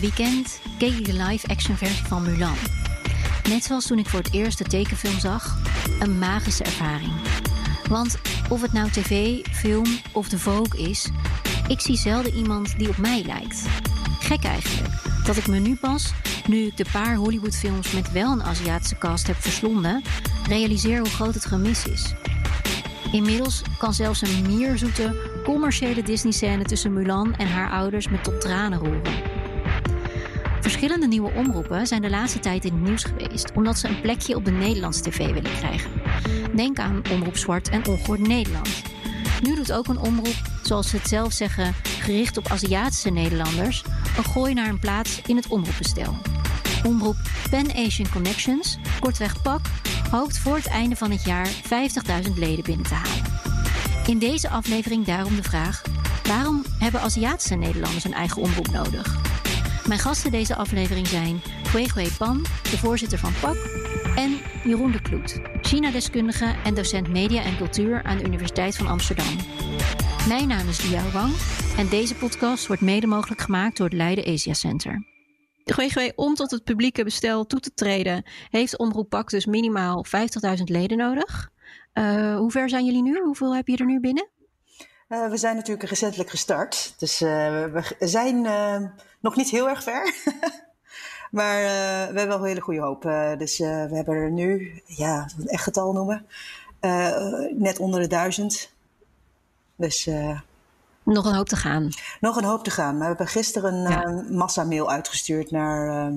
Weekend keek ik de live-action versie van Mulan. Net zoals toen ik voor het eerst de tekenfilm zag, een magische ervaring. Want of het nou tv, film of de Vogue is, ik zie zelden iemand die op mij lijkt. Gek eigenlijk, dat ik me nu pas, nu ik de paar Hollywoodfilms met wel een Aziatische cast heb verslonden, realiseer hoe groot het gemis is. Inmiddels kan zelfs een mierzoete, commerciële Disney-scène tussen Mulan en haar ouders me tot tranen roeren. Verschillende nieuwe omroepen zijn de laatste tijd in het nieuws geweest omdat ze een plekje op de Nederlandse tv willen krijgen. Denk aan Omroep Zwart en Ongehoord Nederland. Nu doet ook een omroep, zoals ze het zelf zeggen, gericht op Aziatische Nederlanders, een gooi naar een plaats in het omroepbestel. Omroep Pan Asian Connections, kortweg PAK, hoopt voor het einde van het jaar 50.000 leden binnen te halen. In deze aflevering daarom de vraag: waarom hebben Aziatische Nederlanders een eigen omroep nodig? Mijn gasten deze aflevering zijn Kwee Pan, de voorzitter van PAK, en Jeroen de Kloet, China-deskundige en docent media en cultuur aan de Universiteit van Amsterdam. Mijn naam is Lia Wang en deze podcast wordt mede mogelijk gemaakt door het Leiden Asia Center. Gwee, om tot het publieke bestel toe te treden, heeft Omroep PAK dus minimaal 50.000 leden nodig. Uh, hoe ver zijn jullie nu? Hoeveel heb je er nu binnen? Uh, we zijn natuurlijk recentelijk gestart, dus uh, we zijn nog niet heel erg ver. maar we hebben wel een hele goede hoop. dus we hebben er nu, ja, een echt getal noemen, net onder de duizend. Dus nog een hoop te gaan. Nog een hoop te gaan. Maar we hebben gisteren een ja. massamail uitgestuurd naar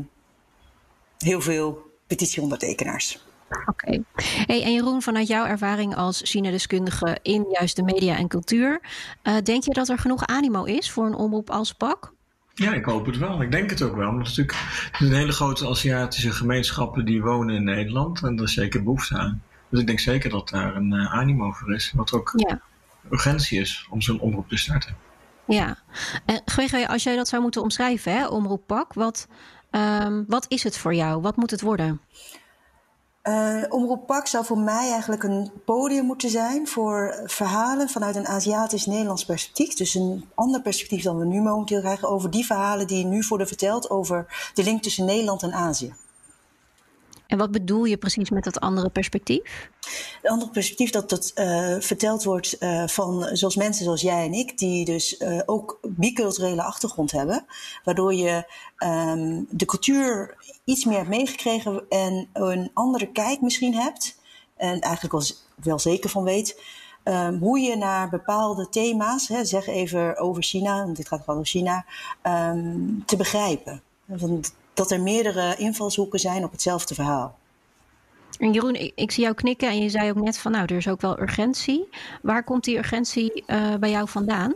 heel veel petitieondertekenaars. Oké. Hey, en Jeroen, vanuit jouw ervaring als China-deskundige in juist de media en cultuur, uh, denk je dat er genoeg animo is voor een omroep als PAK? Ja, ik hoop het wel. Ik denk het ook wel. Want natuurlijk een hele grote Aziatische gemeenschappen die wonen in Nederland. En er is zeker behoefte aan. Dus ik denk zeker dat daar een uh, animo voor is. Wat ook ja. urgentie is om zo'n omroep te starten. Ja. En GG, als jij dat zou moeten omschrijven, hè, omroep PAK, wat, um, wat is het voor jou? Wat moet het worden? Uh, Omroep Pak zou voor mij eigenlijk een podium moeten zijn voor verhalen vanuit een Aziatisch-Nederlands perspectief. Dus een ander perspectief dan we nu momenteel krijgen over die verhalen die nu worden verteld over de link tussen Nederland en Azië. En wat bedoel je precies met dat andere perspectief? Het andere perspectief dat dat uh, verteld wordt uh, van zoals mensen zoals jij en ik, die dus uh, ook biculturele achtergrond hebben, waardoor je um, de cultuur iets meer hebt meegekregen en een andere kijk misschien hebt, en eigenlijk wel, wel zeker van weet, um, hoe je naar bepaalde thema's, hè, zeg even over China, want dit gaat over China, um, te begrijpen. Dat er meerdere invalshoeken zijn op hetzelfde verhaal. En Jeroen, ik, ik, zie jou knikken en je zei ook net van nou, er is ook wel urgentie. Waar komt die urgentie uh, bij jou vandaan?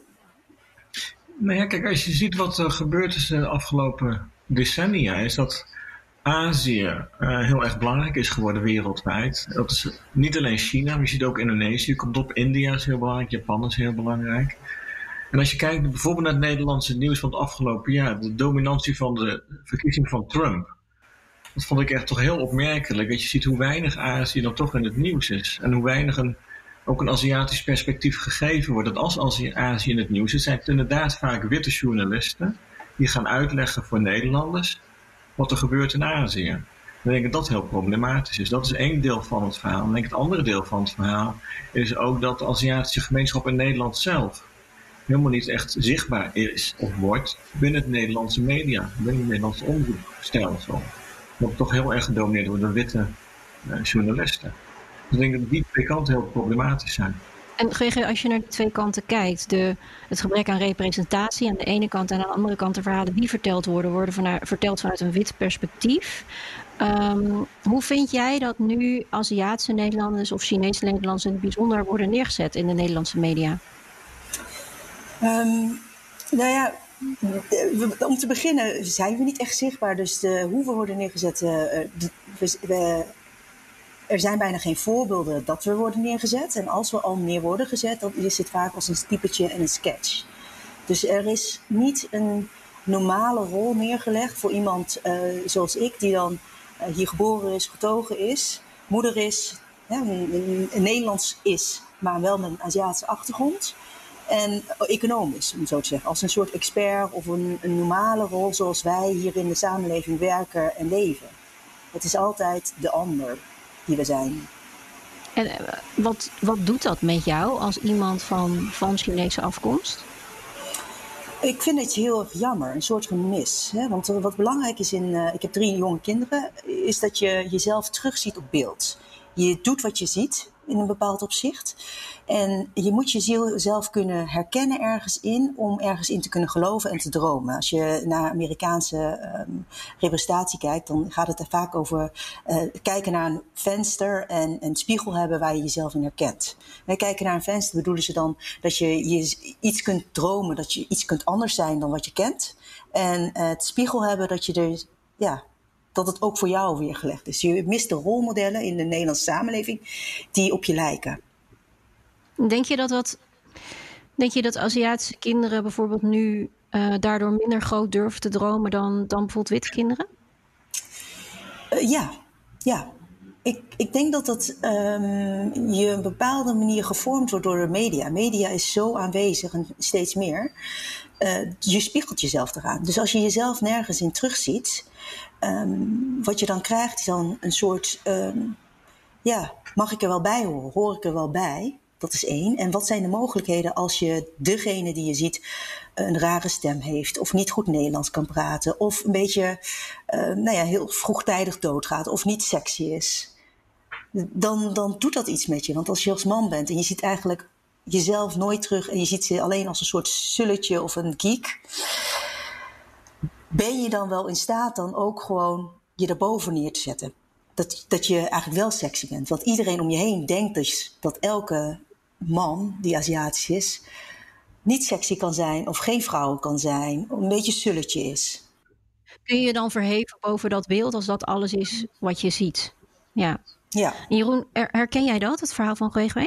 Nou ja, kijk, als je ziet wat er gebeurd is de afgelopen decennia, is dat Azië uh, heel erg belangrijk is geworden wereldwijd. Dat is niet alleen China, maar je ziet ook Indonesië komt op, India is heel belangrijk, Japan is heel belangrijk. En als je kijkt bijvoorbeeld naar het Nederlandse nieuws van het afgelopen jaar, de dominantie van de verkiezing van Trump. Dat vond ik echt toch heel opmerkelijk. Dat je ziet hoe weinig Azië dan toch in het nieuws is. En hoe weinig een, ook een Aziatisch perspectief gegeven wordt. Dat als Azië in het nieuws is, zijn het inderdaad vaak witte journalisten. Die gaan uitleggen voor Nederlanders wat er gebeurt in Azië. Ik denk dat dat heel problematisch is. Dat is één deel van het verhaal. Ik denk het andere deel van het verhaal is ook dat de Aziatische gemeenschap in Nederland zelf helemaal niet echt zichtbaar is of wordt binnen het Nederlandse media, binnen het Nederlandse omroepstelsel. Dat toch heel erg gedomineerd wordt door witte uh, journalisten. Dus ik denk dat die twee kanten heel problematisch zijn. En GG, als je naar de twee kanten kijkt, de, het gebrek aan representatie aan de ene kant en aan de andere kant de verhalen die verteld worden, worden verteld vanuit een wit perspectief. Um, hoe vind jij dat nu Aziatische Nederlanders of Chinese Nederlanders in het bijzonder worden neergezet in de Nederlandse media? Um, nou ja, om te beginnen zijn we niet echt zichtbaar. Dus de, hoe we worden neergezet. we, er zijn bijna geen voorbeelden dat we worden neergezet. En als we al neer worden gezet, dan is het vaak als een typetje en een sketch. Dus er is niet een normale rol neergelegd voor iemand uh, zoals ik, die dan uh, hier geboren is, getogen is, moeder is, Nederlands is, maar wel met een Aziatische achtergrond. En economisch, om zo te zeggen, als een soort expert of een, een normale rol zoals wij hier in de samenleving werken en leven. Het is altijd de ander die we zijn. En eh, wat, wat doet dat met jou als iemand van, van Chinese afkomst? Ik vind het heel erg jammer, een soort gemis. Hè? Want wat belangrijk is in, uh, ik heb drie jonge kinderen, is dat je jezelf terugziet op beeld. Je doet wat je ziet in een bepaald opzicht. En je moet je ziel zelf kunnen herkennen ergens in om ergens in te kunnen geloven en te dromen. Als je naar Amerikaanse um, representatie kijkt, dan gaat het er vaak over uh, kijken naar een venster en een spiegel hebben waar je jezelf in herkent. Wij kijken naar een venster bedoelen ze dan dat je, iets kunt dromen, dat je iets kunt anders zijn dan wat je kent. En uh, het spiegel hebben dat je er ja, dat het ook voor jou weergelegd is. Je mist de rolmodellen in de Nederlandse samenleving die op je lijken. Denk je dat dat. Denk je dat Aziatische kinderen bijvoorbeeld nu uh, daardoor minder groot durven te dromen dan, dan bijvoorbeeld witte kinderen? Uh, ja, ja. Ik, ik denk dat dat um, je een bepaalde manier gevormd wordt door de media. Media is zo aanwezig en steeds meer. Uh, je spiegelt jezelf eraan. Dus als je jezelf nergens in terugziet, um, wat je dan krijgt is dan een soort, um, ja, mag ik er wel bij horen? Hoor ik er wel bij? Dat is één. En wat zijn de mogelijkheden als je degene die je ziet een rare stem heeft, of niet goed Nederlands kan praten, of een beetje, uh, nou ja, heel vroegtijdig doodgaat, of niet sexy is? Dan, dan doet dat iets met je. Want als je als man bent en je ziet eigenlijk jezelf nooit terug en je ziet ze alleen als een soort sulletje of een geek, ben je dan wel in staat dan ook gewoon je erboven neer te zetten? Dat, dat je eigenlijk wel sexy bent. Want iedereen om je heen denkt dus dat elke man die Aziatisch is, niet sexy kan zijn of geen vrouw kan zijn, of een beetje sulletje is. Kun je dan verheven boven dat beeld als dat alles is wat je ziet? Ja. ja. Jeroen, herken jij dat, het verhaal van GWG?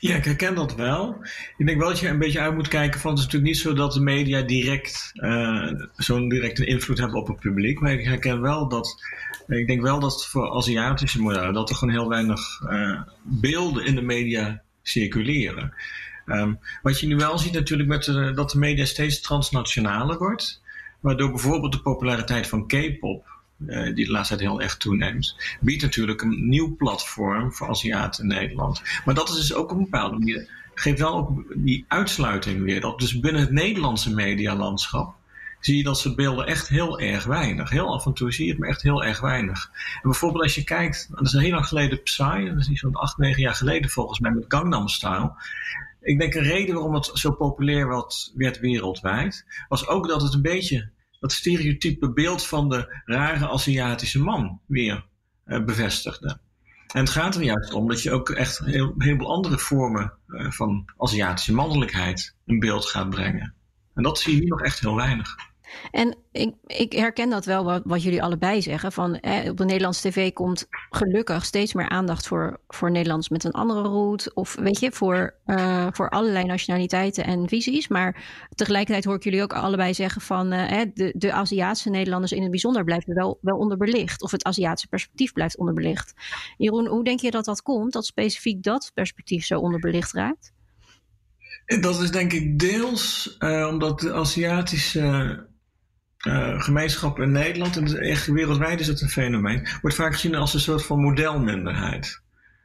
Ja, ik herken dat wel. Ik denk wel dat je een beetje uit moet kijken van het is natuurlijk niet zo dat de media direct uh, zo'n directe invloed hebben op het publiek. Maar ik herken wel dat, ik denk wel dat voor Aziatische modellen dat er gewoon heel weinig uh, beelden in de media circuleren. Um, wat je nu wel ziet natuurlijk met dat de media steeds transnationaler wordt. Waardoor bijvoorbeeld de populariteit van K-pop uh, die de laatste tijd heel erg toeneemt, biedt natuurlijk een nieuw platform voor Aziaten in Nederland. Maar dat is dus ook op een bepaalde manier, geeft wel ook die uitsluiting weer. Dat dus binnen het Nederlandse medialandschap zie je dat soort beelden echt heel erg weinig. Heel af en toe zie je het, maar echt heel erg weinig. En bijvoorbeeld als je kijkt, dat is heel lang geleden Psy, dat is niet zo'n acht, negen jaar geleden volgens mij met Gangnam Style. Ik denk een reden waarom het zo populair werd wereldwijd, was ook dat het een beetje dat stereotype beeld van de rare Aziatische man weer uh, bevestigde. En het gaat er juist om dat je ook echt een heel, heleboel andere vormen uh, van Aziatische mannelijkheid in beeld gaat brengen. En dat zie je hier nog echt heel weinig. En ik, ik herken dat wel wat, jullie allebei zeggen. Van, hè, op de Nederlandse tv komt gelukkig steeds meer aandacht voor, voor Nederlands met een andere route. Of weet je, voor, uh, voor allerlei nationaliteiten en visies. Maar tegelijkertijd hoor ik jullie ook allebei zeggen van uh, de, de Aziatische Nederlanders in het bijzonder blijven wel, wel onderbelicht. Of het Aziatische perspectief blijft onderbelicht. Jeroen, hoe denk je dat dat komt? Dat specifiek dat perspectief zo onderbelicht raakt? Dat is denk ik deels uh, omdat de Aziatische uh, gemeenschap in Nederland, en echt wereldwijd is het een fenomeen, wordt vaak gezien als een soort van modelminderheid.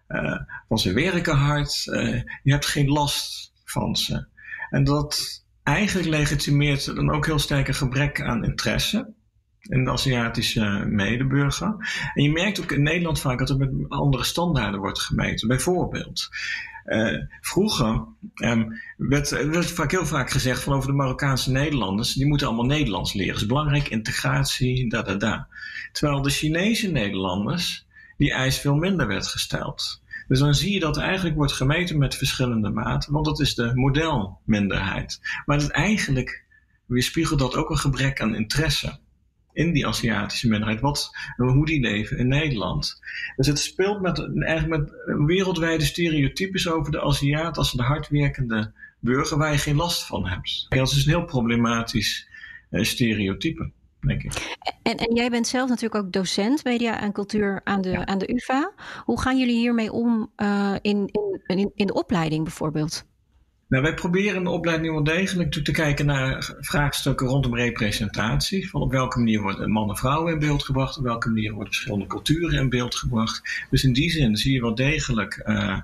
Uh, want ze werken hard, uh, je hebt geen last van ze. En dat eigenlijk legitimeert dan ook heel sterk een gebrek aan interesse in de Aziatische medeburger. En je merkt ook in Nederland vaak dat er met andere standaarden wordt gemeten. Bijvoorbeeld, uh, vroeger um, werd, werd vaak heel vaak gezegd van over de Marokkaanse Nederlanders, die moeten allemaal Nederlands leren. Dat is belangrijk, integratie, da da da. Terwijl de Chinese Nederlanders, die eis veel minder werd gesteld. Dus dan zie je dat eigenlijk wordt gemeten met verschillende maten, want dat is de modelminderheid. Maar dat eigenlijk weerspiegelt dat ook een gebrek aan interesse in die Aziatische minderheid. Wat, hoe die leven in Nederland. Dus het speelt met, eigenlijk met wereldwijde stereotypes over de Aziat als de hardwerkende burger waar je geen last van hebt. Dat is een heel problematisch uh, stereotype. Denk ik. En, en jij bent zelf natuurlijk ook docent media en cultuur aan de, aan de UVA. Hoe gaan jullie hiermee om uh, in, in, in de opleiding bijvoorbeeld? Nou, wij proberen in de opleiding wel degelijk te kijken naar vraagstukken rondom representatie. Van op welke manier worden mannen en vrouwen in beeld gebracht, op welke manier worden verschillende culturen in beeld gebracht. Dus in die zin zie je wel degelijk uh,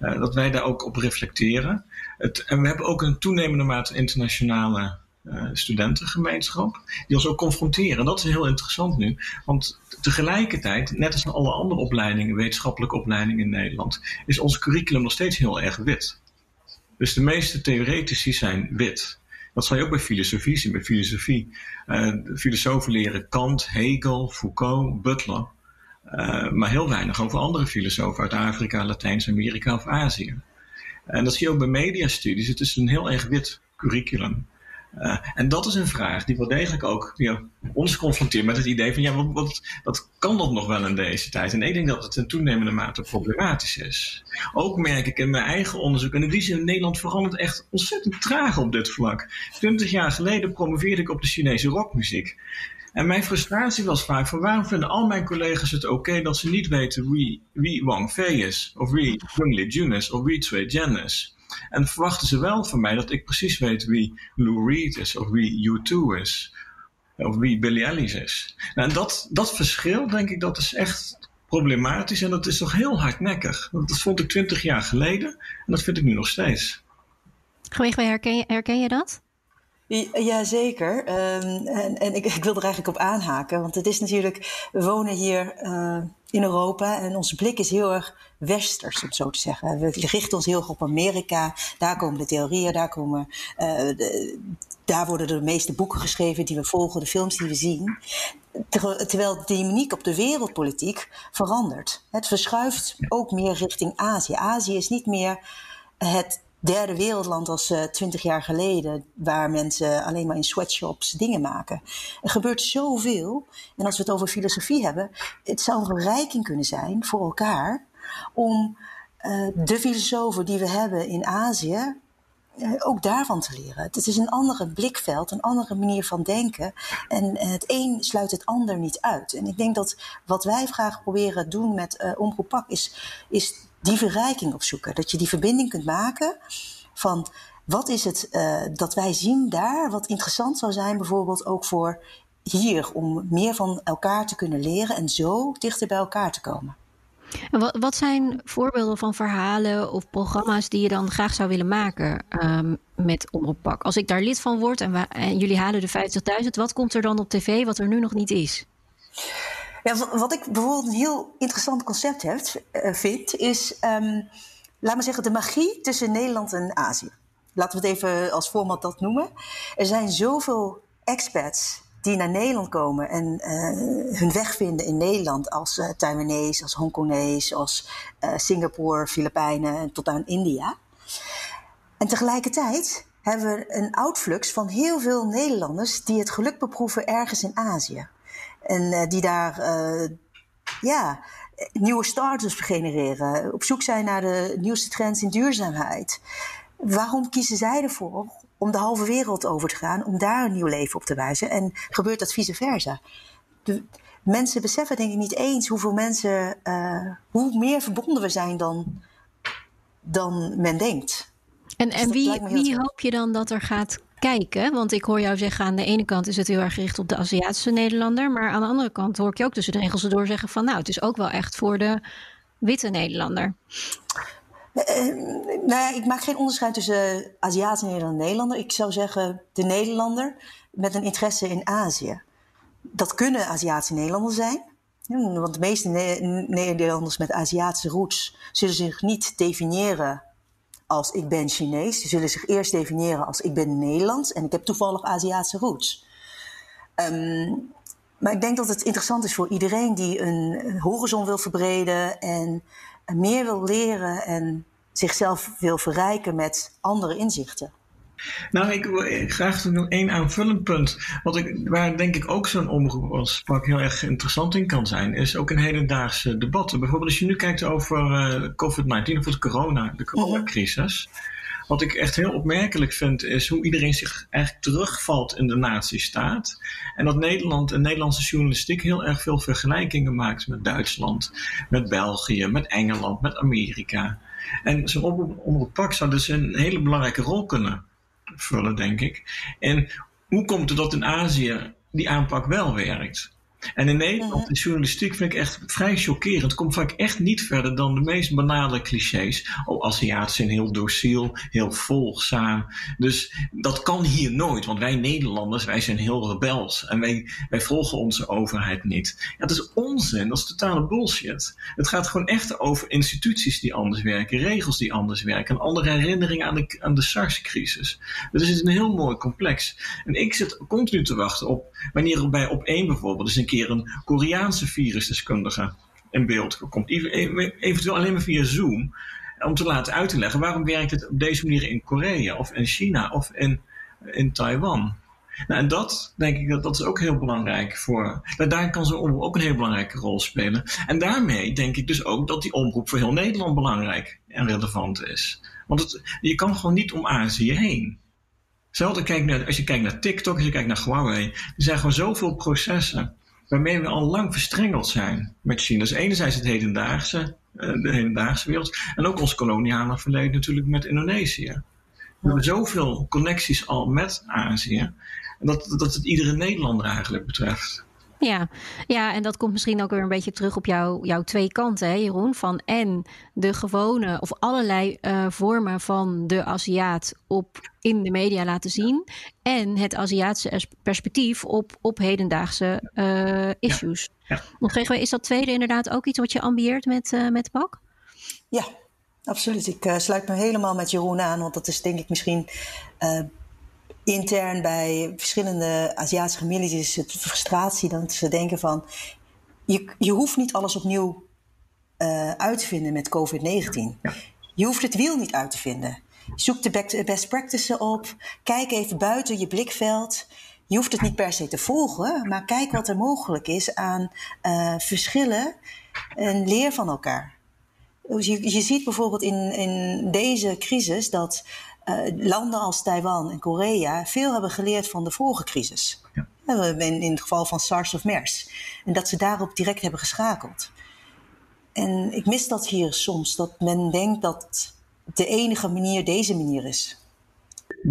uh, dat wij daar ook op reflecteren. Het, en we hebben ook een toenemende mate internationale uh, studentengemeenschap, die ons ook confronteren. Dat is heel interessant nu, want tegelijkertijd, net als in alle andere opleidingen, wetenschappelijke opleidingen in Nederland, is ons curriculum nog steeds heel erg wit. Dus de meeste theoretici zijn wit. Dat zal je ook bij filosofie zien. Bij filosofie, uh, filosofen leren Kant, Hegel, Foucault, Butler. Uh, maar heel weinig over andere filosofen uit Afrika, Latijns-Amerika of Azië. En dat zie je ook bij mediastudies. Het is een heel erg wit curriculum. Uh, en dat is een vraag die wel degelijk ook ja, ons confronteert met het idee van ja, wat, wat, wat kan dat nog wel in deze tijd? En ik denk dat het in toenemende mate problematisch is. Ook merk ik in mijn eigen onderzoek, en in die zin in Nederland verandert echt ontzettend traag op dit vlak. Twintig jaar geleden promoveerde ik op de Chinese rockmuziek. En mijn frustratie was vaak van waarom vinden al mijn collega's het oké dat ze niet weten wie, wie Wang Fei is, of wie Jung Li Jun is, of wie Cui Jian is. En verwachten ze wel van mij dat ik precies weet wie Lou Reed is, of wie U2 is, of wie Billy Ellis is. Nou, en dat, dat verschil, denk ik, dat is echt problematisch en dat is toch heel hardnekkig. Dat vond ik twintig jaar geleden en dat vind ik nu nog steeds. Geweegwee, herken je, herken je dat? Jazeker. Um, en, en ik, ik, wil er eigenlijk op aanhaken. Want het is natuurlijk, we wonen hier uh, in Europa en onze blik is heel erg westers, om zo te zeggen. We richten ons heel erg op Amerika. Daar komen de theorieën, daar, komen, de, daar worden de meeste boeken geschreven die we volgen, de films die we zien. Terwijl de dynamiek op de wereldpolitiek verandert. Het verschuift ook meer richting Azië. Azië is niet meer het derde wereldland als uh, twintig jaar geleden, waar mensen alleen maar in sweatshops dingen maken. Er gebeurt zoveel. En als we het over filosofie hebben, het zou een verrijking kunnen zijn voor elkaar om uh, de filosofen die we hebben in Azië uh, ook daarvan te leren. Het is een andere blikveld, een andere manier van denken. En het een sluit het ander niet uit. En ik denk dat wat wij graag proberen te doen met uh, Omroep Pak is, is die verrijking opzoeken. Dat je die verbinding kunt maken van wat is het uh, dat wij zien daar, wat interessant zou zijn bijvoorbeeld ook voor hier, om meer van elkaar te kunnen leren en zo dichter bij elkaar te komen. En wat, wat zijn voorbeelden van verhalen of programma's die je dan graag zou willen maken um, met Omroep Pak? Als ik daar lid van word en, en jullie halen de 50.000, wat komt er dan op tv wat er nu nog niet is? Ja, wat ik bijvoorbeeld een heel interessant concept heb, uh, vind, is, um, laat maar zeggen, de magie tussen Nederland en Azië. Laten we het even als format dat noemen. Er zijn zoveel expats die naar Nederland komen en uh, hun weg vinden in Nederland als uh, als Hongkonees, als Singapore, Filipijnen en tot aan India. En tegelijkertijd hebben we een outflux van heel veel Nederlanders die het geluk beproeven ergens in Azië. En uh, die daar uh, ja, nieuwe startups genereren, op zoek zijn naar de nieuwste trends in duurzaamheid. Waarom kiezen zij ervoor om de halve wereld over te gaan, om daar een nieuw leven op te wijzen? En gebeurt dat vice versa? De, mensen beseffen denk ik niet eens hoeveel mensen, uh, hoe meer verbonden we zijn dan, dan men denkt. En, en dus wie, wie hoop je dan dat er gaat kijken? Want ik hoor jou zeggen, aan de ene kant is het heel erg gericht op de Aziatische Nederlander. Maar aan de andere kant hoor ik je ook tussen de regels door zeggen van nou, het is ook wel echt voor de witte Nederlander. Uh, nou ja, ik maak geen onderscheid tussen Aziatische Nederlander en Nederlander. Ik zou zeggen de Nederlander met een interesse in Azië. Dat kunnen Aziatische Nederlanders zijn. Want de meeste Nederlanders met Aziatische roots zullen zich niet definiëren als ik ben Chinees. Die zullen zich eerst definiëren als ik ben Nederlands en ik heb toevallig Aziatische roots. Um, maar ik denk dat het interessant is voor iedereen die een horizon wil verbreden en meer wil leren en zichzelf wil verrijken met andere inzichten. Nou, ik wil graag nog één aanvullend punt. Wat ik, waar denk ik ook zo'n omroep als pak heel erg interessant in kan zijn, is ook een hedendaagse debat. Bijvoorbeeld als je nu kijkt over uh, COVID-19 of het corona, de coronacrisis. Wat ik echt heel opmerkelijk vind, is hoe iedereen zich eigenlijk terugvalt in de nazistaat. En dat Nederland en Nederlandse journalistiek heel erg veel vergelijkingen maakt met Duitsland, met België, met Engeland, met Amerika. En zo'n omroep pak zou dus een hele belangrijke rol kunnen vullen, denk ik. En hoe komt het dat in Azië die aanpak wel werkt? En in Nederland, de journalistiek vind ik echt vrij chockerend. Het komt vaak echt niet verder dan de meest banale clichés. Oh, Aziaten zijn heel dociel, heel volgzaam. Dus dat kan hier nooit, want wij Nederlanders, wij zijn heel rebels. En wij, wij volgen onze overheid niet. Ja, dat is onzin, dat is totale bullshit. Het gaat gewoon echt over instituties die anders werken, regels die anders werken. En andere herinneringen aan de, aan de SARS-crisis. Dus het is een heel mooi complex. En ik zit continu te wachten op wanneer er bij op één bijvoorbeeld, dus een een Koreaanse virusdeskundige in beeld komt. Eventueel alleen maar via Zoom. Om te laten uit te leggen waarom werkt het op deze manier in Korea of in China of in, in Taiwan. Nou, en dat denk ik dat, dat is ook heel belangrijk voor. Daar kan zo'n omroep ook een heel belangrijke rol spelen. En daarmee denk ik dus ook dat die omroep voor heel Nederland belangrijk en relevant is. Want het, je kan gewoon niet om Azië heen. Hetzelfde kijk naar, als je kijkt naar TikTok, als je kijkt naar Huawei. Er zijn gewoon zoveel processen waarmee we al lang verstrengeld zijn met China. Dus enerzijds het hedendaagse, eh, de hedendaagse wereld, en ook ons koloniale verleden natuurlijk met Indonesië. We hebben zoveel connecties al met Azië, dat, dat het iedere Nederlander eigenlijk betreft. Ja. ja, en dat komt misschien ook weer een beetje terug op jouw, jouw twee kanten, hè, Jeroen. Van en de gewone of allerlei uh, vormen van de Aziat op, in de media laten zien. En het Aziatische perspectief op, op hedendaagse uh, issues. Ja, ja. is dat tweede inderdaad ook iets wat je ambieert met, uh, met PAK? Ja, absoluut. Ik sluit me helemaal met Jeroen aan, want dat is denk ik misschien intern bij verschillende Aziatische families is het frustratie dat ze denken van je, je hoeft niet alles opnieuw uh, uit te vinden met COVID-19. Je hoeft het wiel niet uit te vinden. Zoek de best practices op. Kijk even buiten je blikveld. Je hoeft het niet per se te volgen, maar kijk wat er mogelijk is aan uh, verschillen en leer van elkaar. Dus je, je ziet bijvoorbeeld in, in deze crisis dat uh, landen als Taiwan en Korea veel hebben geleerd van de vorige crisis. Ja. In, in het geval van SARS of MERS. En dat ze daarop direct hebben geschakeld. En ik mis dat hier soms, dat men denkt dat de enige manier deze manier is.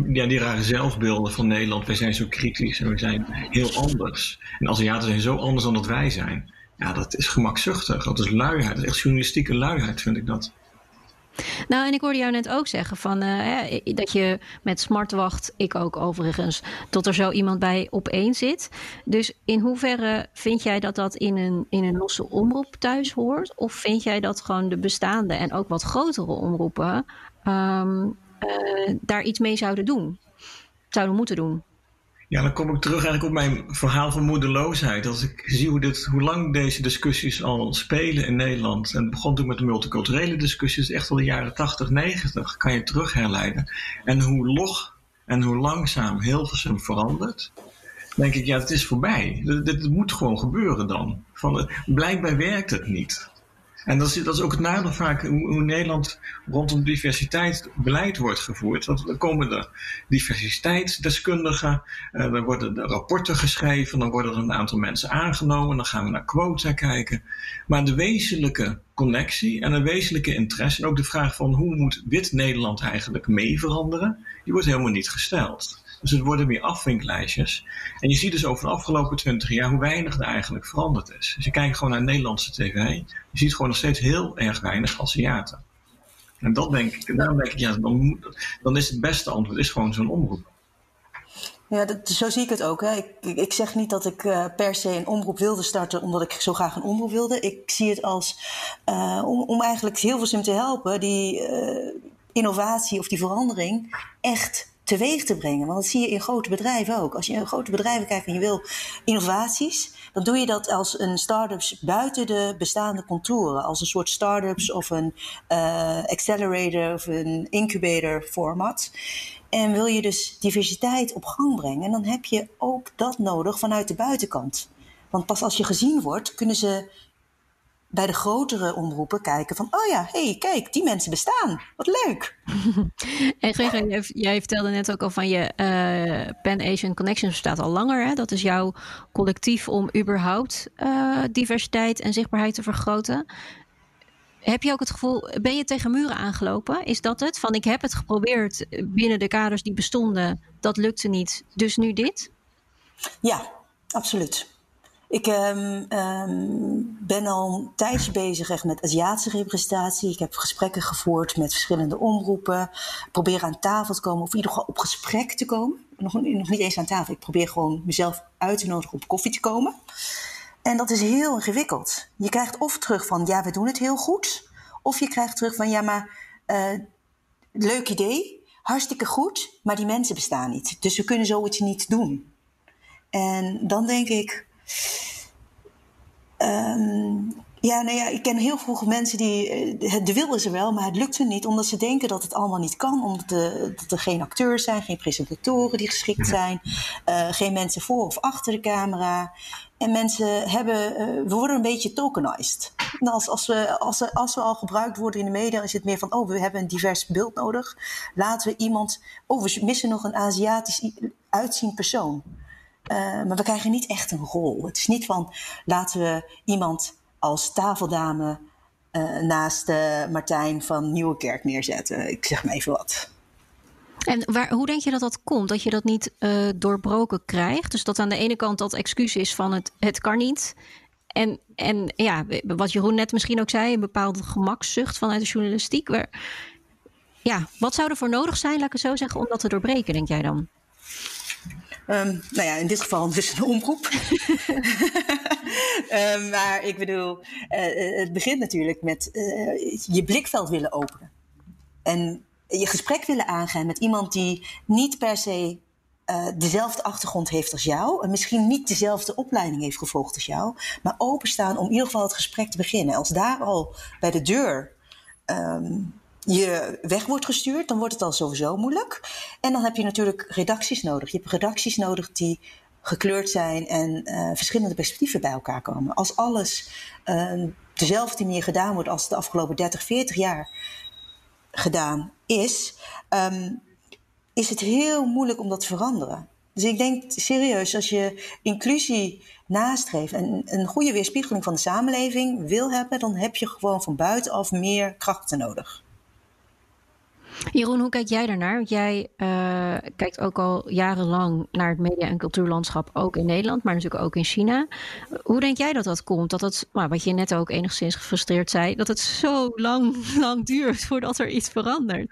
Ja, die rare zelfbeelden van Nederland. Wij zijn zo kritisch en we zijn heel anders. En Aziaten zijn zo anders dan dat wij zijn. Ja, dat is gemakzuchtig. Dat is luiheid. Dat is echt journalistieke luiheid, vind ik dat. Nou, en ik hoorde jou net ook zeggen van, uh, dat je met smartwacht, ik ook overigens, tot er zo iemand bij op één zit. Dus in hoeverre vind jij dat dat in een, in een losse omroep thuis hoort? Of vind jij dat gewoon de bestaande en ook wat grotere omroepen um, uh, daar iets mee zouden doen? Zouden moeten doen? Ja, dan kom ik terug eigenlijk op mijn verhaal van moedeloosheid. Als ik zie hoe, dit, hoe lang deze discussies al spelen in Nederland. En het begon toen met de multiculturele discussies, echt al de jaren 80, 90, kan je terug herleiden. En hoe log en hoe langzaam Hilversum verandert, denk ik, ja, het is voorbij. Dit, moet gewoon gebeuren dan. Van, blijkbaar werkt het niet. En dat is, dat is ook het nadeel vaak hoe, Nederland rondom diversiteit beleid wordt gevoerd. Want dan komen er diversiteitsdeskundigen, uh, dan worden er rapporten geschreven, dan worden er een aantal mensen aangenomen, dan gaan we naar quota kijken. Maar de wezenlijke connectie en een wezenlijke interesse, en ook de vraag van hoe moet wit Nederland eigenlijk mee veranderen, die wordt helemaal niet gesteld. Dus het worden meer afvinklijstjes. En je ziet dus over de afgelopen twintig jaar hoe weinig er eigenlijk veranderd is. Dus je kijkt gewoon naar Nederlandse tv. Je ziet gewoon nog steeds heel erg weinig Aziaten. En dat denk ik, en daarom denk ik, ja, dan, dan is het beste antwoord is gewoon zo'n omroep. Ja, dat, zo zie ik het ook. Hè. Ik, ik zeg niet dat ik uh, per se een omroep wilde starten omdat ik zo graag een omroep wilde. Ik zie het als uh, om, om eigenlijk Hilversum te helpen die uh, innovatie of die verandering echt teweeg te brengen. Want dat zie je in grote bedrijven ook. Als je in grote bedrijven kijkt en je wil innovaties, dan doe je dat als een start-ups buiten de bestaande contouren. Als een soort start-ups of een uh, accelerator of een incubator format. En wil je dus diversiteit op gang brengen, dan heb je ook dat nodig vanuit de buitenkant. Want pas als je gezien wordt, kunnen ze bij de grotere omroepen kijken van, oh ja, hé, hey, kijk, die mensen bestaan. Wat leuk. en Gregor, jij vertelde net ook al van je uh, Pan Asian Connections bestaat al langer. Hè? Dat is jouw collectief om überhaupt uh, diversiteit en zichtbaarheid te vergroten. Heb je ook het gevoel, ben je tegen muren aangelopen? Is dat het? Van ik heb het geprobeerd binnen de kaders die bestonden, dat lukte niet, dus nu dit? Ja, absoluut. Ik um, um, ben al een tijdje bezig echt met Aziatische representatie. Ik heb gesprekken gevoerd met verschillende omroepen. Probeer aan tafel te komen, of in ieder geval op gesprek te komen. Nog, nog niet eens aan tafel. Ik probeer gewoon mezelf uit te nodigen op koffie te komen. En dat is heel ingewikkeld. Je krijgt of terug van ja, we doen het heel goed. Of je krijgt terug van ja, maar uh, leuk idee, hartstikke goed, maar die mensen bestaan niet. Dus we kunnen zoiets niet doen. En dan denk ik, Um, ja, nou ja, ik ken heel veel mensen die. Eh, de wil is er wel, maar het lukt ze niet omdat ze denken dat het allemaal niet kan. Omdat de, dat er geen acteurs zijn, geen presentatoren die geschikt zijn, uh, geen mensen voor of achter de camera. En mensen hebben. Uh, we worden een beetje tokenized. Nou, als, als, we, als, we, als we al gebruikt worden in de media, is het meer van: oh, we hebben een divers beeld nodig. Laten we iemand. Oh, we missen nog een Aziatisch uitziend persoon. Uh, maar we krijgen niet echt een rol. Het is niet van laten we iemand als tafeldame uh, naast uh, Martijn van Nieuwekerk neerzetten. Ik zeg maar even wat. En waar, hoe denk je dat dat komt? Dat je dat niet doorbroken krijgt? Dus dat aan de ene kant dat excuus is van het, het kan niet. En, en ja, wat Jeroen net misschien ook zei, een bepaalde gemakzucht vanuit de journalistiek. Waar, ja, wat zou er voor nodig zijn, laat ik het zo zeggen, om dat te doorbreken, denk jij dan? Um, nou ja, in dit geval dus een omroep. um, maar ik bedoel, uh, het begint natuurlijk met uh, je blikveld willen openen. En je gesprek willen aangaan met iemand die niet per se dezelfde achtergrond heeft als jou. En misschien niet dezelfde opleiding heeft gevolgd als jou. Maar openstaan om in ieder geval het gesprek te beginnen. Als daar al bij de deur um, je weg wordt gestuurd, dan wordt het al sowieso moeilijk. En dan heb je natuurlijk redacties nodig. Je hebt redacties nodig die gekleurd zijn en uh, verschillende perspectieven bij elkaar komen. Als alles uh, dezelfde manier gedaan wordt als de afgelopen 30, 40 jaar gedaan is, um, is het heel moeilijk om dat te veranderen. Dus ik denk serieus, als je inclusie nastreeft en een goede weerspiegeling van de samenleving wil hebben, dan heb je gewoon van buitenaf meer krachten nodig. Jeroen, hoe kijk jij daarnaar? Want jij uh, kijkt ook al jarenlang naar het media- en cultuurlandschap, ook in Nederland, maar natuurlijk ook in China. Hoe denk jij dat dat komt? Dat het, nou, wat je net ook enigszins gefrustreerd zei, dat het zo lang, lang duurt voordat er iets verandert?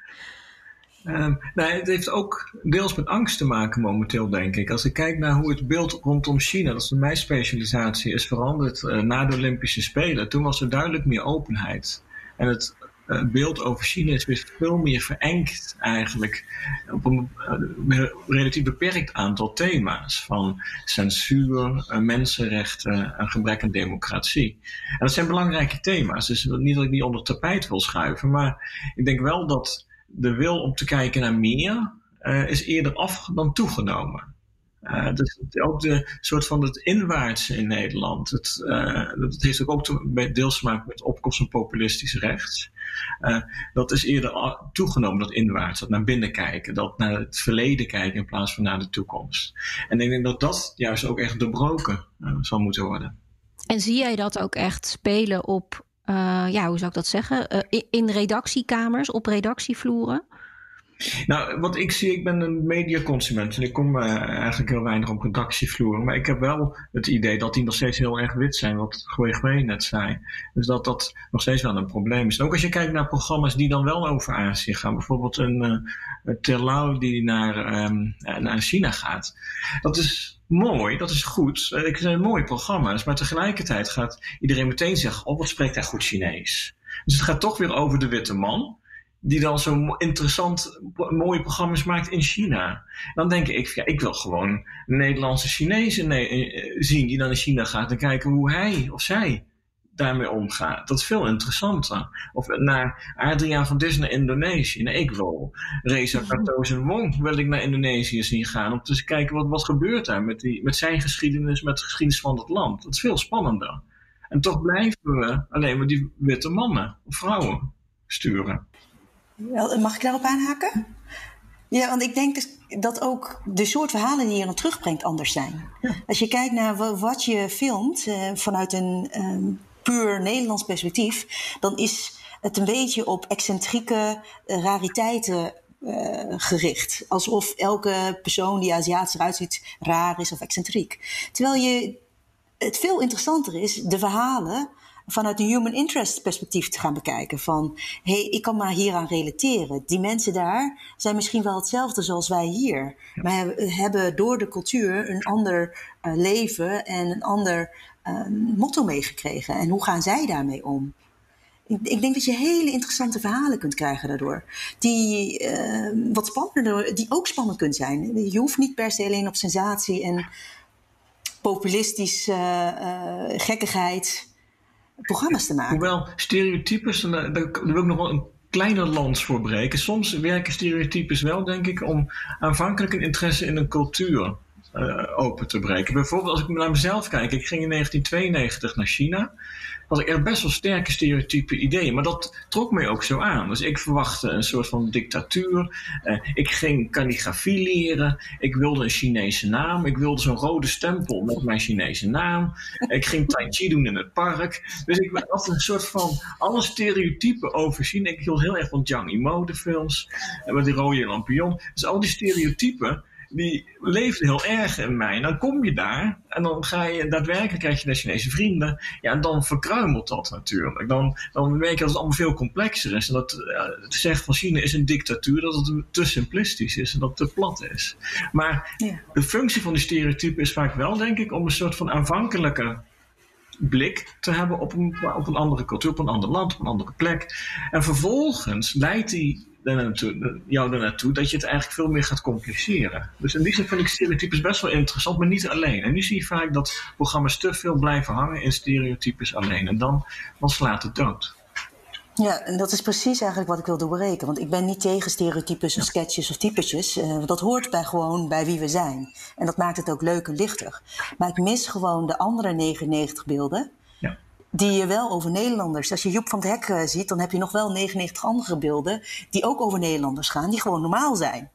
Uh, nou, het heeft ook deels met angst te maken momenteel, denk ik. Als ik kijk naar hoe het beeld rondom China, dat is mijn specialisatie, is veranderd uh, na de Olympische Spelen. Toen was er duidelijk meer openheid. En het uh, beeld over China is weer veel meer verengd eigenlijk op een uh, relatief beperkt aantal thema's. Van censuur, uh, mensenrechten, een gebrek aan democratie. En dat zijn belangrijke thema's. Dus niet dat ik die onder tapijt wil schuiven, maar ik denk wel dat de wil om te kijken naar meer is eerder af dan toegenomen. Dus ook de soort van het inwaartse in Nederland. Het, dat heeft ook, ook te, deels te maken met opkomst van populistisch rechts. Uh, dat is eerder toegenomen, dat inwaarts, dat naar binnen kijken, dat naar het verleden kijken in plaats van naar de toekomst. En ik denk dat dat juist ook echt doorbroken zal moeten worden. En zie jij dat ook echt spelen op, ja, hoe zou ik dat zeggen, in redactiekamers, op redactievloeren? Nou, wat ik zie, ik ben een mediaconsument en ik kom uh, eigenlijk heel weinig op redactievloer. Maar ik heb wel het idee dat die nog steeds heel erg wit zijn, wat Gwee net zei. Dus dat dat nog steeds wel een probleem is. Ook als je kijkt naar programma's die dan wel over Azië gaan. Bijvoorbeeld een uh, Terlau die naar, um, naar China gaat. Dat is mooi, dat is goed. Het zijn mooie programma's, maar tegelijkertijd gaat iedereen meteen zeggen, oh wat spreekt hij goed Chinees. Dus het gaat toch weer over de witte man die dan zo interessant mooie programma's maakt in China. Dan denk ik, ja, ik wil gewoon een Nederlandse Chinezen eh, zien die dan in China gaat en kijken hoe hij of zij daarmee omgaat. Dat is veel interessanter. Of naar Adriaan van Dis naar Indonesië. Nee, ik wil Reza Kartozen Wong wil ik naar Indonesië zien gaan. Om te kijken wat, wat gebeurt daar met, die, met zijn geschiedenis, met de geschiedenis van het land. Dat is veel spannender. En toch blijven we alleen maar die witte mannen of vrouwen sturen. Mag ik daarop aanhaken? Ja, want ik denk dus dat ook de soort verhalen die je dan terugbrengt anders zijn. Als je kijkt naar wat je filmt eh, vanuit een ehm, puur Nederlands perspectief, dan is het een beetje op excentrieke uh, rariteiten uh, gericht. Alsof elke persoon die Aziatisch eruit ziet raar is of excentriek. Terwijl je, het veel interessanter is de verhalen vanuit een human interest perspectief te gaan bekijken. Van hé, hey, ik kan maar hieraan relateren. Die mensen daar zijn misschien wel hetzelfde zoals wij hier. Maar hebben door de cultuur een ander uh, leven en een ander uh, motto meegekregen. En hoe gaan zij daarmee om? Ik denk dat je hele interessante verhalen kunt krijgen daardoor. Die uh, wat spannender, die ook spannend kunnen zijn. Je hoeft niet per se alleen op sensatie en populistisch uh, gekkigheid programma's te maken. Hoewel stereotypes, daar, wil ik nog wel een kleine lans voor breken. Soms werken stereotypes wel, denk ik, om aanvankelijk een interesse in een cultuur open te breken. Bijvoorbeeld als ik naar mezelf kijk. Ik ging in 1992 naar China had ik er best wel sterke stereotype ideeën. Maar dat trok mij ook zo aan. Dus ik verwachtte een soort van dictatuur. Uh, ik ging calligrafie leren. Ik wilde een Chinese naam. Ik wilde zo'n rode stempel met mijn Chinese naam. Ik ging tai chi doen in het park. Dus ik had een soort van alle stereotypen overzien. Ik hield heel erg van Zhang Yimou, de films. En met die rode lampion. Dus al die stereotypen die leefde heel erg in mij. En dan kom je daar en dan ga je daadwerkelijk krijg je de Chinese vrienden. Ja, en dan verkruimelt dat natuurlijk. Dan, dan merk je dat het allemaal veel complexer is. En dat het zeggen van China is een dictatuur, dat het te simplistisch is en dat het te plat is. Maar ja. de functie van die stereotype is vaak wel, denk ik, om een soort van aanvankelijke blik te hebben op een, op een andere cultuur, op een ander land, op een andere plek. En vervolgens leidt die jou er naartoe dat je het eigenlijk veel meer gaat compliceren. Dus in die zin vind ik stereotypes best wel interessant, maar niet alleen. En nu zie je vaak dat programma's te veel blijven hangen in stereotypes alleen. En dan, dan slaat het dood. Ja, en dat is precies eigenlijk wat ik wil doorbreken. Want ik ben niet tegen stereotypes of sketches of typetjes. Uh, dat hoort bij gewoon bij wie we zijn. En dat maakt het ook leuk en lichter. Maar ik mis gewoon de andere 99 beelden die je wel over Nederlanders. Als je Joep van het Hek uh, ziet, dan heb je nog wel 99 andere beelden die ook over Nederlanders gaan, die gewoon normaal zijn.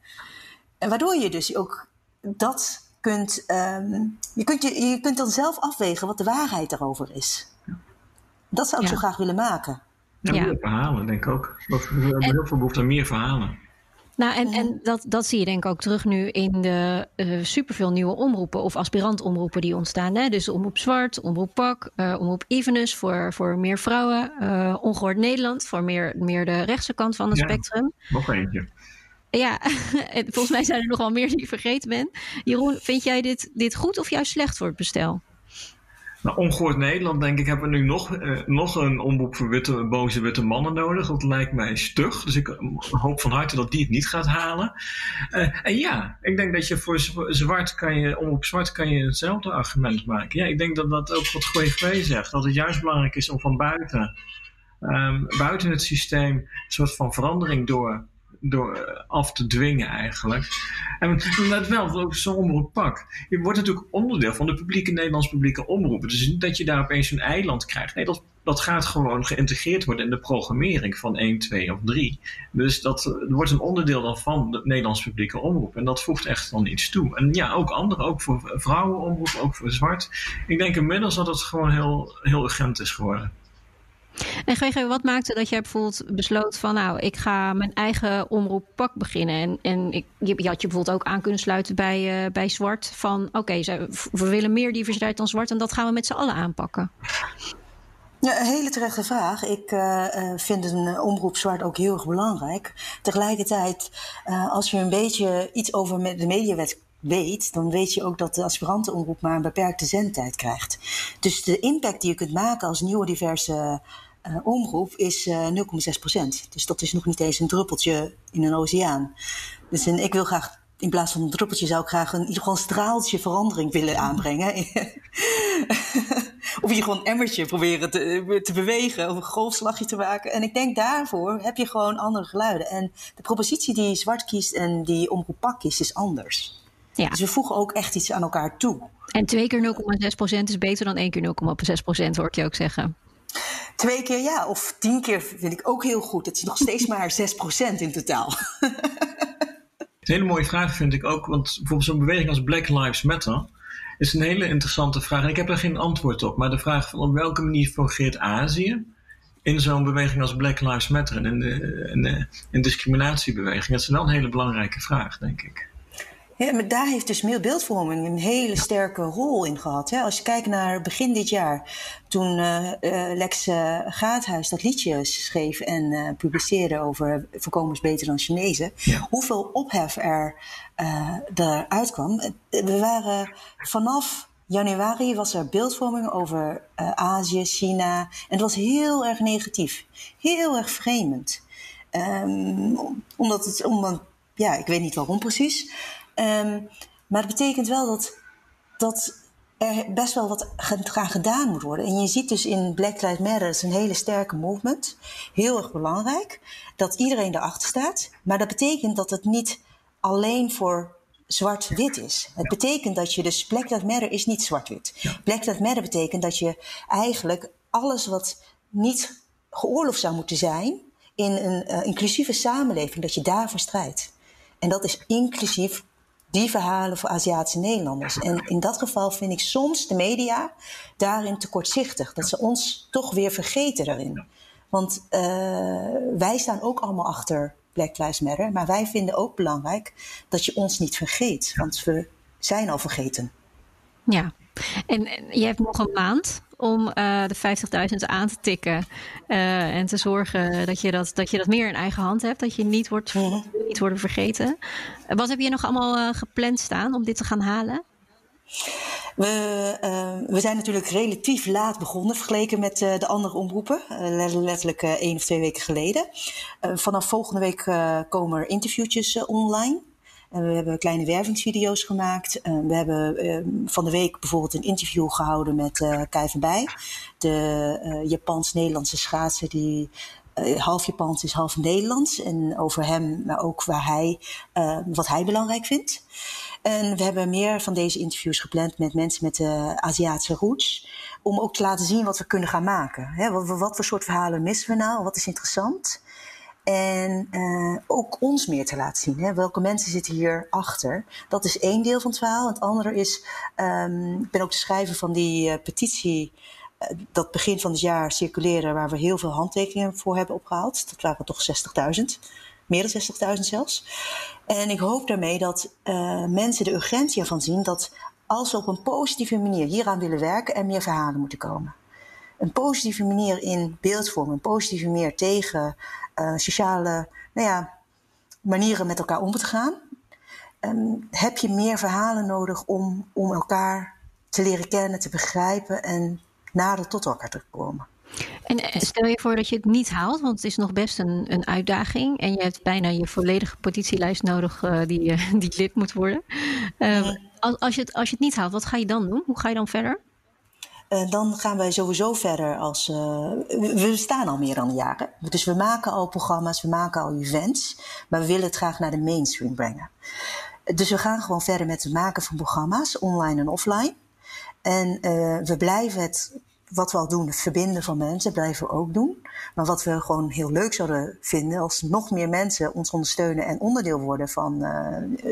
En waardoor je dus ook dat kunt. Um, je, kunt je, je kunt dan zelf afwegen wat de waarheid daarover is. Dat zou ik ja. zo graag willen maken. Ja, meer verhalen, denk ik ook. We hebben heel veel behoefte aan meer verhalen. Nou, en, en dat, dat zie je denk ik ook terug nu in de uh, superveel nieuwe omroepen of aspirantomroepen die ontstaan. Hè? Dus Omroep Zwart, Omroep Pak, uh, Omroep Evenus voor, voor meer vrouwen, uh, Ongehoord Nederland voor meer, meer de rechtse kant van het ja, spectrum. Nog eentje. Ja, volgens mij zijn er nog wel meer die je vergeten bent. Jeroen, vind jij dit, dit goed of juist slecht voor het bestel? Nou, ongehoord Nederland, denk ik, hebben we nu nog, uh, nog een omroep voor witte, boze witte mannen nodig. Dat lijkt mij stug. Dus ik eh, hoop van harte dat die het niet gaat halen. Uh, en ja, ik denk dat je voor zwart kan je, omroep zwart kan je hetzelfde argument maken. Ja, ik denk dat dat ook wat GVV zegt. Dat het juist belangrijk is om van buiten, um, buiten het systeem, een soort van verandering door door eh, af te dwingen eigenlijk. En let wel, zo'n omroep pak. Je wordt natuurlijk onderdeel van de publieke Nederlandse publieke omroep. Dus niet dat je daar opeens een eiland krijgt. Nee, dat, dat gaat gewoon geïntegreerd worden in de programmering van 1, 2 of 3. Dus dat, dat wordt een onderdeel dan van de Nederlandse publieke omroep. En dat voegt echt dan iets toe. En ja, ook anderen, ook voor vrouwenomroep, ook voor zwart. Ik denk inmiddels dat het gewoon heel, heel urgent is geworden. En GG, wat maakte dat jij bijvoorbeeld besloot van nou, ik ga mijn eigen omroep pak beginnen. En, en ik, je, had je bijvoorbeeld ook aan kunnen sluiten bij, uh, bij Zwart van oké, we willen meer diversiteit dan Zwart en dat gaan we met z'n allen aanpakken. Ja, een hele terechte vraag. Ik uh, vind een omroep zwart ook heel erg belangrijk. Tegelijkertijd, als je een beetje iets over de mediawet weet, dan weet je ook dat de aspirantenomroep maar een beperkte zendtijd krijgt. Dus de impact die je kunt maken als nieuwe diverse omroep is 0,6% Dus dat is nog niet eens een druppeltje in een oceaan. Dus en ik wil graag in plaats van een druppeltje zou ik graag een, een straaltje verandering willen aanbrengen. of je gewoon een emmertje proberen te, te bewegen of een golfslagje te maken. En ik denk daarvoor heb je gewoon andere geluiden. En de propositie die zwart kiest en die omroep pak kiest is anders. Ja. Dus we voegen ook echt iets aan elkaar toe. En twee keer 0,6% is beter dan één keer 0,6% hoor ik je ook zeggen. Twee keer ja, of tien keer vind ik ook heel goed. Het is nog steeds maar 6% in totaal. een hele mooie vraag vind ik ook, want bijvoorbeeld zo'n beweging als Black Lives Matter is een hele interessante vraag. En ik heb er geen antwoord op, maar de vraag van op welke manier fungeert Azië in zo'n beweging als Black Lives Matter en in de, in discriminatiebeweging, dat is wel een hele belangrijke vraag, denk ik. Ja, maar daar heeft dus beeldvorming een hele sterke rol in gehad. Hè? Als je kijkt naar begin dit jaar, toen uh, Lex uh, Gaathuis dat liedje schreef en publiceerde over voorkomens beter dan Chinezen, hoeveel ophef er eruit kwam. We waren vanaf januari was er beeldvorming over Azië, China. En het was heel erg negatief. Heel erg vreemd. Um, omdat het, omdat, ja, ik weet niet waarom precies. Ehm, maar het betekent wel dat, dat er best wel wat gaan gedaan moet worden. En je ziet dus in Black Lives Matter, dat is een hele sterke movement. Heel erg belangrijk dat iedereen erachter staat. Maar dat betekent dat het niet alleen voor zwart-wit is. Het betekent dat je dus Black Lives Matter is niet zwart-wit. Black Lives Matter betekent dat je eigenlijk alles wat niet geoorloofd zou moeten zijn in een uh, inclusieve samenleving, dat je daarvoor strijdt. En dat is inclusief die verhalen voor Aziatische Nederlanders. En in dat geval vind ik soms de media daarin te kortzichtig. Dat ze ons toch weer vergeten daarin. Want uh, wij staan ook allemaal achter Black Lives Matter. Maar wij vinden ook belangrijk dat je ons niet vergeet. Want we zijn al vergeten. Ja, en je hebt nog een maand om uh, de 50.000 aan te tikken. Uh, en te zorgen dat je dat, dat je dat meer in eigen hand hebt. Dat je niet wordt, -hmm. niet worden vergeten. Wat heb je nog allemaal uh, gepland staan om dit te gaan halen? We, uh, we zijn natuurlijk relatief laat begonnen vergeleken met uh, de andere omroepen. Uh, letterlijk één of twee weken geleden. vanaf volgende week komen er interviewtjes online. En we hebben kleine wervingsvideo's gemaakt. we hebben ehm, van de week bijvoorbeeld een interview gehouden met uh, Kai van Bij. De uh, Japans-Nederlandse schaatser die half Japans is, half Nederlands. En over hem, maar ook waar hij, wat hij belangrijk vindt. En we hebben meer van deze interviews gepland met mensen met uh, Aziatische roots. Om ook te laten zien wat we kunnen gaan maken. Wat, wat voor soort verhalen missen we nou? Wat is interessant? En uh, ook ons meer te laten zien. Hè? Welke mensen zitten hier achter? Dat is één deel van het verhaal. Het andere is, um, ik ben ook de schrijver van die uh, petitie. Uh, dat begin van het jaar circuleren, waar we heel veel handtekeningen voor hebben opgehaald. Dat waren toch 60.000. Meer dan 60.000 zelfs. En ik hoop daarmee dat mensen de urgentie ervan zien dat als we op een positieve manier hieraan willen werken, er meer verhalen moeten komen een positieve manier in beeldvorm, een positieve manier tegen uh, sociale nou ja, manieren met elkaar om te gaan. Um, heb je meer verhalen nodig om, om elkaar te leren kennen, te begrijpen en nader tot elkaar te komen. En eh, stel je voor dat je het niet haalt, want het is nog best een, een uitdaging. En je hebt bijna je volledige petitielijst nodig uh, die, uh, die lid moet worden. Uh, als, als, je het, als je het niet haalt, wat ga je dan doen? Hoe ga je dan verder? Uh, dan gaan wij sowieso verder als. Uh, we staan al meer dan jaar. Dus we maken al programma's, we maken al events. Maar we willen het graag naar de mainstream brengen. Dus we gaan gewoon verder met het maken van programma's, online en offline. En uh, we blijven het, wat we al doen, het verbinden van mensen, blijven we ook doen. Maar wat we gewoon heel leuk zouden vinden, als nog meer mensen ons ondersteunen en onderdeel worden van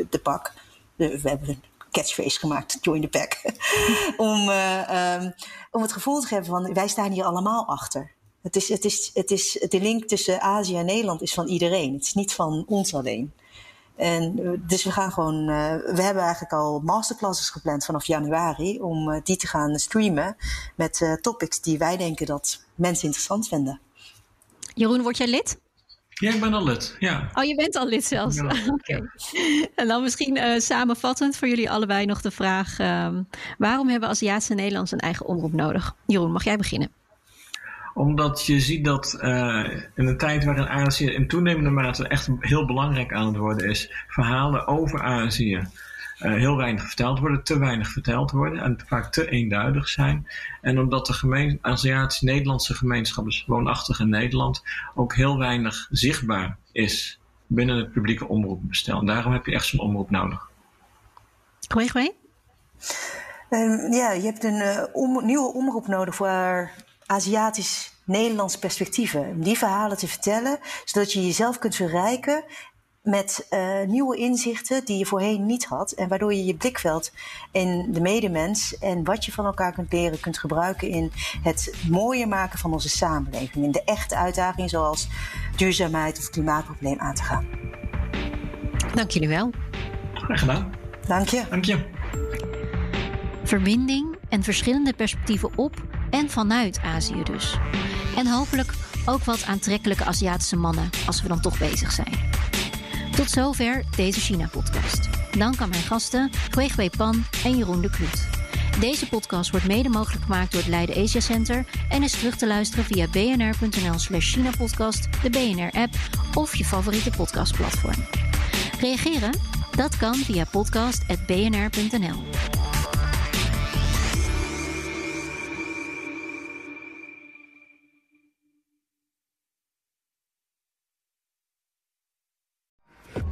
de pak. We hebben catchphrase gemaakt, join the pack. om, um, om het gevoel te hebben van wij staan hier allemaal achter. Het is, het is, het is, de link tussen Azië en Nederland is van iedereen. Het is niet van ons alleen. En dus we gaan gewoon, uh, we hebben eigenlijk al masterclasses gepland vanaf januari om die te gaan streamen met topics die wij denken dat mensen interessant vinden. Jeroen, word jij lid? Ja, ik ben al lid. Ja. Oh, je bent al lid zelfs. Oké. Okay. En dan misschien uh, samenvattend voor jullie allebei nog de vraag: um, waarom hebben Aziatische Nederlanders een eigen omroep nodig? Jeroen, mag jij beginnen? Omdat je ziet dat uh, in een tijd waarin Azië in toenemende mate echt heel belangrijk aan het worden is, verhalen over Azië heel weinig verteld worden, te weinig verteld worden en vaak te eenduidig zijn. En omdat de gemeen, Aziatisch-Nederlandse gemeenschap, dus woonachtig in Nederland, ook heel weinig zichtbaar is binnen het publieke omroepbestel. En daarom heb je echt zo'n omroep nodig. Goeie, goeie. Um, ja, je hebt een uh, om, nieuwe omroep nodig voor Aziatisch-Nederlands perspectieven. Om die verhalen te vertellen, zodat je jezelf kunt verrijken met uh, nieuwe inzichten die je voorheen niet had. En waardoor je je blikveld in de medemens en wat je van elkaar kunt leren kunt gebruiken in het mooier maken van onze samenleving. In de echte uitdagingen zoals duurzaamheid of klimaatprobleem aan te gaan. Dank jullie wel. Graag gedaan. Dank je. Dank je. Verbinding en verschillende perspectieven op en vanuit Azië dus. En hopelijk ook wat aantrekkelijke Aziatische mannen als we dan toch bezig zijn. Tot zover deze China-podcast. Dank aan mijn gasten Huigwei Pan en Jeroen de Kloet. Deze podcast wordt mede mogelijk gemaakt door het Leiden Asia Center en is terug te luisteren via bnr.nl slash China-podcast, de BNR-app of je favoriete podcastplatform. Reageren? Dat kan via podcast.bnr.nl.